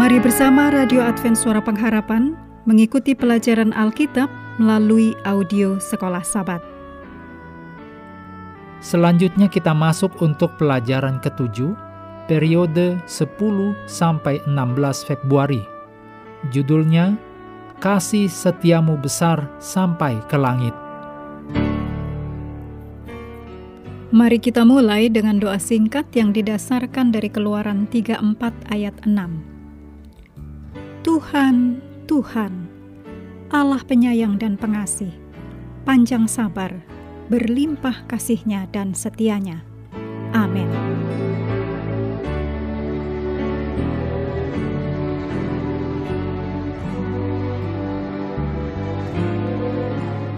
Mari bersama Radio Advent Suara Pengharapan mengikuti pelajaran Alkitab melalui audio Sekolah Sabat. Selanjutnya kita masuk untuk pelajaran ketujuh, periode 10 sampai 16 Februari. Judulnya Kasih Setiamu Besar Sampai ke Langit. Mari kita mulai dengan doa singkat yang didasarkan dari Keluaran 34 ayat 6. Tuhan, Tuhan, Allah penyayang dan pengasih, panjang sabar, berlimpah kasihnya dan setianya. Amin.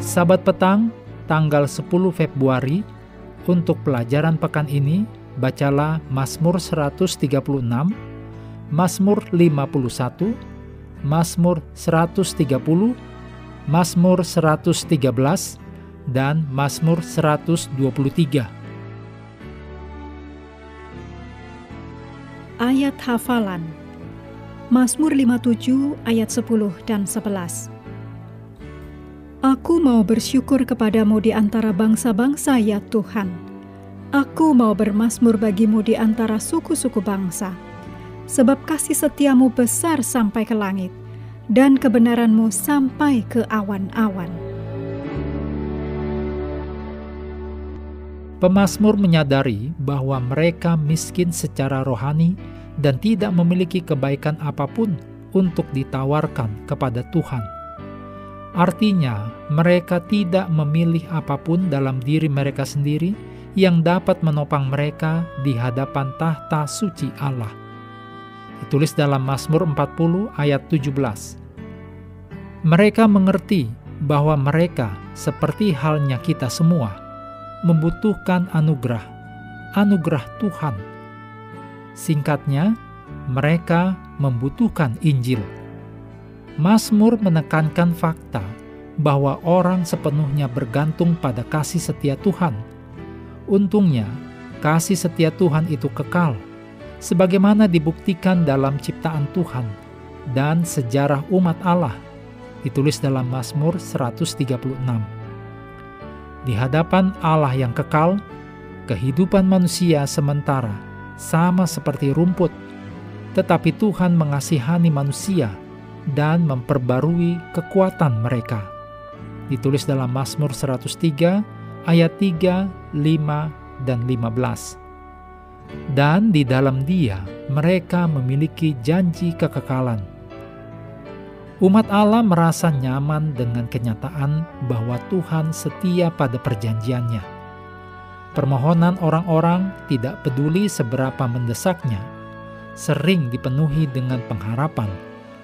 Sabat petang, tanggal 10 Februari, untuk pelajaran pekan ini, bacalah Mazmur 136, Mazmur 51, Mazmur 130, Mazmur 113, dan Mazmur 123. Ayat hafalan Mazmur 57 ayat 10 dan 11 Aku mau bersyukur kepadamu di antara bangsa-bangsa ya Tuhan. Aku mau bermasmur bagimu di antara suku-suku bangsa. Sebab kasih setiamu besar sampai ke langit, dan kebenaranmu sampai ke awan-awan. Pemasmur menyadari bahwa mereka miskin secara rohani dan tidak memiliki kebaikan apa pun untuk ditawarkan kepada Tuhan Artinya, mereka tidak memilih apa pun dalam diri mereka sendiri yang dapat menopang mereka di hadapan tahta suci Allah. Ditulis dalam Mazmur 40 ayat 17. Mereka mengerti bahwa mereka, seperti halnya kita semua, membutuhkan anugerah, anugerah Tuhan. Singkatnya, mereka membutuhkan Injil. Mazmur menekankan fakta bahwa orang sepenuhnya bergantung pada kasih setia Tuhan. Untungnya, kasih setia Tuhan itu kekal, sebagaimana dibuktikan dalam ciptaan Tuhan dan sejarah umat Allah, ditulis dalam Mazmur 136. Di hadapan Allah yang kekal, kehidupan manusia sementara sama seperti rumput, tetapi Tuhan mengasihani manusia dan memperbarui kekuatan mereka. Ditulis dalam Mazmur 103 ayat 3, 5, dan 15. Dan di dalam dia mereka memiliki janji kekekalan. Umat Allah merasa nyaman dengan kenyataan bahwa Tuhan setia pada perjanjiannya. Permohonan orang-orang tidak peduli seberapa mendesaknya, sering dipenuhi dengan pengharapan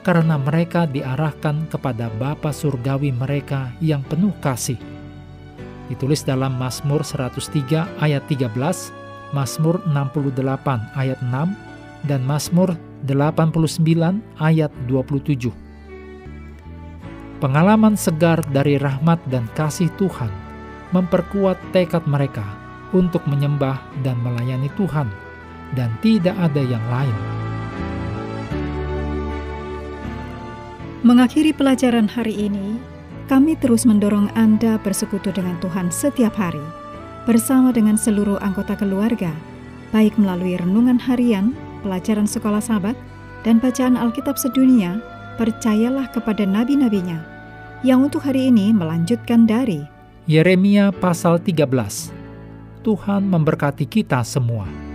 karena mereka diarahkan kepada Bapa Surgawi mereka yang penuh kasih. Ditulis dalam Mazmur 103 ayat 13, Mazmur 68 ayat 6, dan Mazmur 89 ayat 27. Pengalaman segar dari rahmat dan kasih Tuhan memperkuat tekad mereka untuk menyembah dan melayani Tuhan, dan tidak ada yang lain. Mengakhiri pelajaran hari ini, kami terus mendorong Anda bersekutu dengan Tuhan setiap hari, bersama dengan seluruh anggota keluarga, baik melalui renungan harian, pelajaran sekolah sahabat, dan bacaan Alkitab sedunia, percayalah kepada nabi-nabinya, yang untuk hari ini melanjutkan dari Yeremia pasal 13. Tuhan memberkati kita semua.